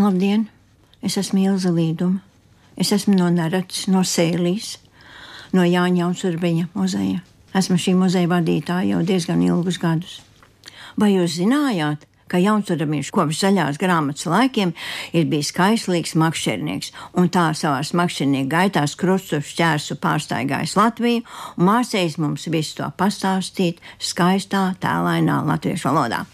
Labdien! Es esmu Ilza Līduma. Es esmu no Nerats, no Sēlīs, no Jāņa Jaunsurbeņa muzeja. Esmu šī muzeja vadītāja jau diezgan ilgus gadus. Vai jūs zinājāt, ka Jaunsurbeņš kopš zaļās grāmatas laikiem ir bijis kaislīgs makšķernieks, un tā savā makšķernieku gaitās krustu šķērsu pārstaigājis Latviju un mācījis mums visu to pastāstīt skaistā, tēlainā latviešu valodā.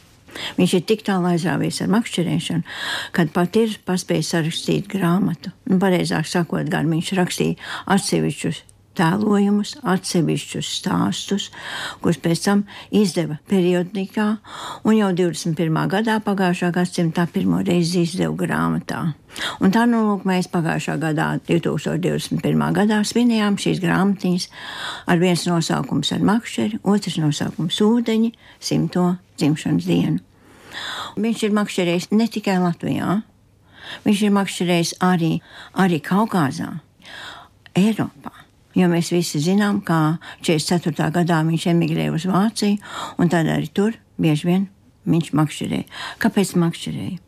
Viņš ir tik tālu aizrāvies ar makšķerēšanu, kad pat ir paspējis sarakstīt grāmatu. Nu, pareizāk sakot, gan viņš rakstīja atsevišķus tēlojumus, atsevišķus stāstus, kurus pēc tam izdeva periodikā, un jau 21. gadā pagājušā gadsimta pirmo reizi izdeva grāmatā. Un tā nu lūk, mēs pagājušā gadā, 2021. gadā, svinējām šīs grāmatiņas ar viens nosaukums ar makšķeri, otrs nosaukums ūdeņi, simto dzimšanas dienu. Viņš ir makšķerējis ne tikai Latvijā, viņš ir makšķerējis arī, arī Kaukazā, Eiropā. Jo mēs visi zinām, ka 44. gadā viņš emigrēja uz Vāciju, un tad arī tur bieži vien viņš makšķerēja. Kāpēc makšķerēja?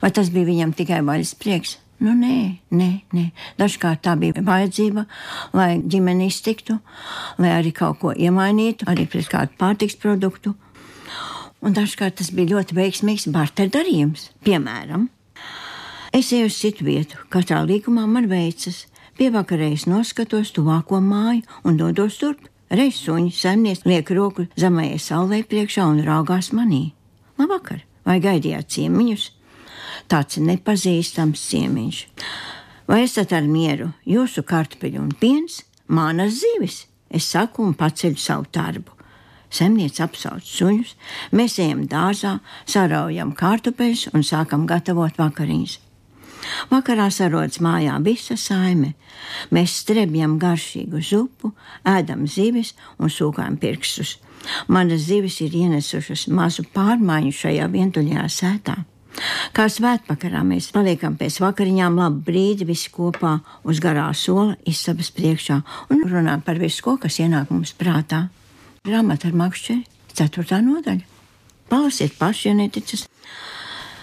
Vai tas bija viņam tikai vaļas prieks? Nu, nē, nē, nē. Dažkārt tā bija vajadzība, lai ģimene iztiktu, lai arī kaut ko iemainītu, arī pret kādu pārtiks produktu. Un dažkārt tas bija ļoti veiksmīgs barterdarījums. Piemēram, es eju uz citu vietu, katrā līkumā man veicas, Pievakarēs noskatos tuvāko māju un dodos turp. Reiz suņi saimnieks liek roku zemajai saulē priekšā un raugās manī. Labvakar, vai gaidījāt ciemiņus? Tāds nepazīstams ciemiņš. Vai esat ar mieru? Jūsu kartupeļu un piens, manas zivis. Es saku un paceļu savu darbu. Zemniece apsauc suņus, mēs ejam dārzā, saraujam kartupeļus un sākam gatavot vakariņas. Vakarā sarodas mājā visa saime. Mēs strebjam garšīgu zupu, ēdam zivis un sūkājam pirkstus. Manas zivis ir ienesušas mazu pārmaiņu šajā vientuļajā sētā. Kā svētvakarā mēs paliekam pēc vakariņām labu brīdi visi kopā uz garā sola istabas priekšā un runājam par visu, ko, kas ienāk mums prātā. Grāmata ar makšķeri, ceturtā nodaļa. Palasiet paši, ja neticat.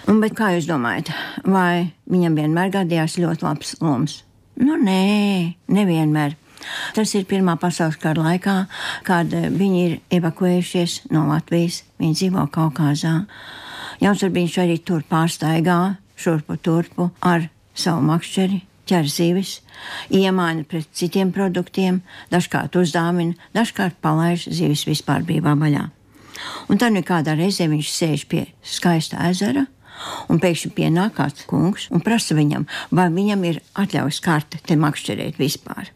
Un, bet kā jūs domājat, vai viņam vienmēr gadījās ļoti labs loms? Nu, nē, nevienmēr. Tas ir Pirmā pasaules kara laikā, kad viņi ir evakuējušies no Latvijas. Viņi dzīvo Kaukazā. Jaunsurbiņš arī tur pārstaigā, šurpu turpu ar savu makšķeri, ķer zivis, iemaina pret citiem produktiem, dažkārt uzdāvina, dažkārt palaiž zivis vispār brīvā vaļā. Un tad nekādā reizē viņš sēž pie skaista ezera Un pēkšņi pienāk kāds kungs un prasa viņam, vai viņam ir atļauts karte te makšķerēt vispār.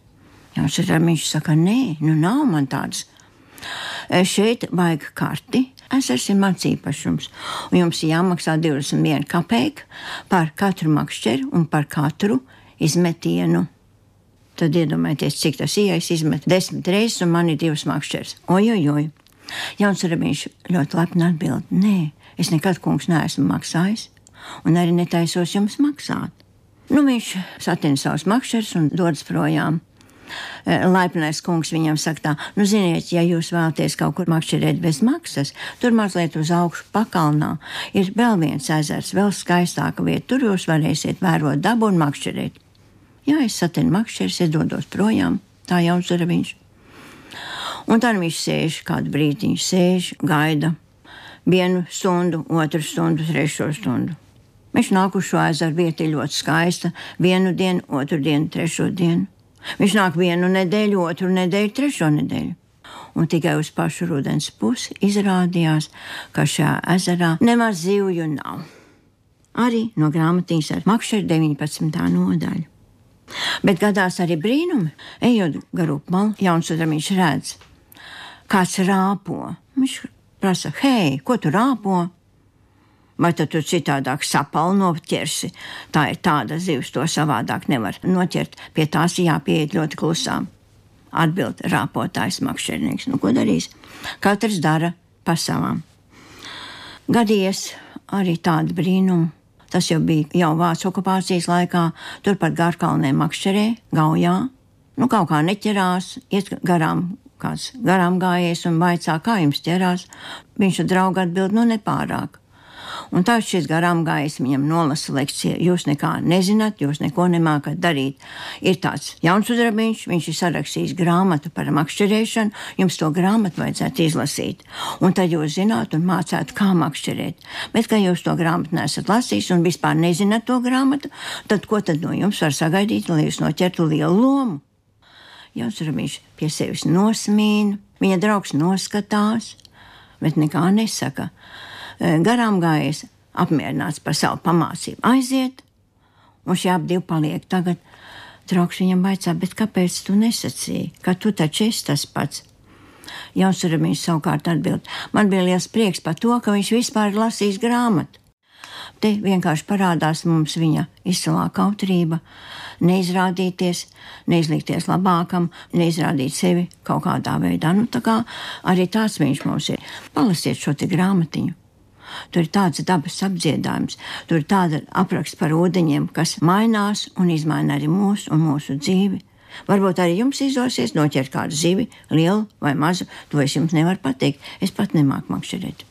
Jā, viņš saka, nē, nu nav man tādas. E, šeit vajag karti. Ezers ir mans īpašums, jums jāmaksā 21 kapeka par katru makšķeri un par katru izmetienu. Tad iedomājieties, cik tas ieejas, izmet desmit reizes, un man ir divas makšķeres. Ojojoj! Jauns Rabiņš ļoti lepni atbild: Nē, Es nekad, kungs, neesmu maksājis, un arī netaisos jums maksāt. Nu, viņš satina savus makšķerus un dodas projām. E, laipnais kungs viņam saka, tā, nu, ziniet, ja jūs vēlaties kaut kur makšķerēt bez maksas, tur mazliet uz augšu pakalnā ir vēl viens ezers, vēl skaistāka vieta. Tur jūs varēsiet vērot dabu un makšķerēt. Jā, es satinu makšķerus, es dodos projām, tā jau zara viņš. Un tad viņš sēž kādu brīdi, viņš sēž, gaida vienu stundu, otru stundu, trešo stundu. Viņš nāk uz šo ezeru vietu ļoti skaista. Vienu dienu, otru dienu, trešo dienu. Viņš nāk vienu nedēļu, otru nedēļu, trešo nedēļu. Un tikai uz pašu rudens pusi izrādījās, ka šajā ezerā nemaz zivju nav. Arī no grāmatīnas ar makšķeru 19. nodaļu. Bet gadās arī brīnumi, ejot garu malu, jauns viņš redz, kāds rāpo. Viņš prasa, hei, ko tu rāpo? Vai tad tu citādāk sapalu noķersi? Tā ir tāda zivs, to savādāk nevar noķert. Pie tās jāpieiet ļoti klusām. Atbild rāpotājs makšķernieks. Nu, ko darīs? Katrs dara pa savām. Gadījies arī tāda brīnuma. Tas jau bija jau Vācijas okupācijas laikā, turpat Gārkalnē makšķerē, gaujā. Nu, kaut kā neķerās, iet garām kāds garām gājējs un vaicā, kā jums ķerās. Viņš ar draugu atbild, nu nepārāk. Un tā šis garām gājis viņam nolasa lekciju. Jūs nekā nezināt, jūs neko nemākat darīt. Ir tāds jauns uzrabiņš, viņš ir sarakstījis grāmatu par makšķerēšanu, jums to grāmatu vajadzētu izlasīt. Un tad jūs zināt un mācāt, kā makšķerēt. Bet, ka jūs to grāmatu nesat lasījis un vispār nezināt to grāmatu, tad ko tad no jums var sagaidīt, lai jūs noķertu lielu lomu? Jauns uzrabiņš pie sevis nosmīna, viņa draugs noskatās, bet nekā nesaka garām gājējis, apmierināts par savu pamācību, aiziet, un šie abi paliek tagad. Draugs viņam vaicā, bet kāpēc tu nesacīji, ka tu taču esi tas pats? Jaunsuramīs savukārt atbild, man bija liels prieks par to, ka viņš vispār ir lasījis grāmatu. Te vienkārši parādās mums viņa izcilā kautrība, neizrādīties, neizlikties labākam, neizrādīt sevi kaut kādā veidā. Nu, tā kā arī tāds viņš mums ir. Palasiet šo grāmatiņu. Tur ir tāds dabas apdziedājums, tur ir tāda apraksts par ūdeņiem, kas mainās un izmaina arī mūsu un mūsu dzīvi. Varbūt arī jums izdosies noķert kādu zivi, lielu vai mazu, to es jums nevaru pateikt. Es pat nemāku makšķerēt.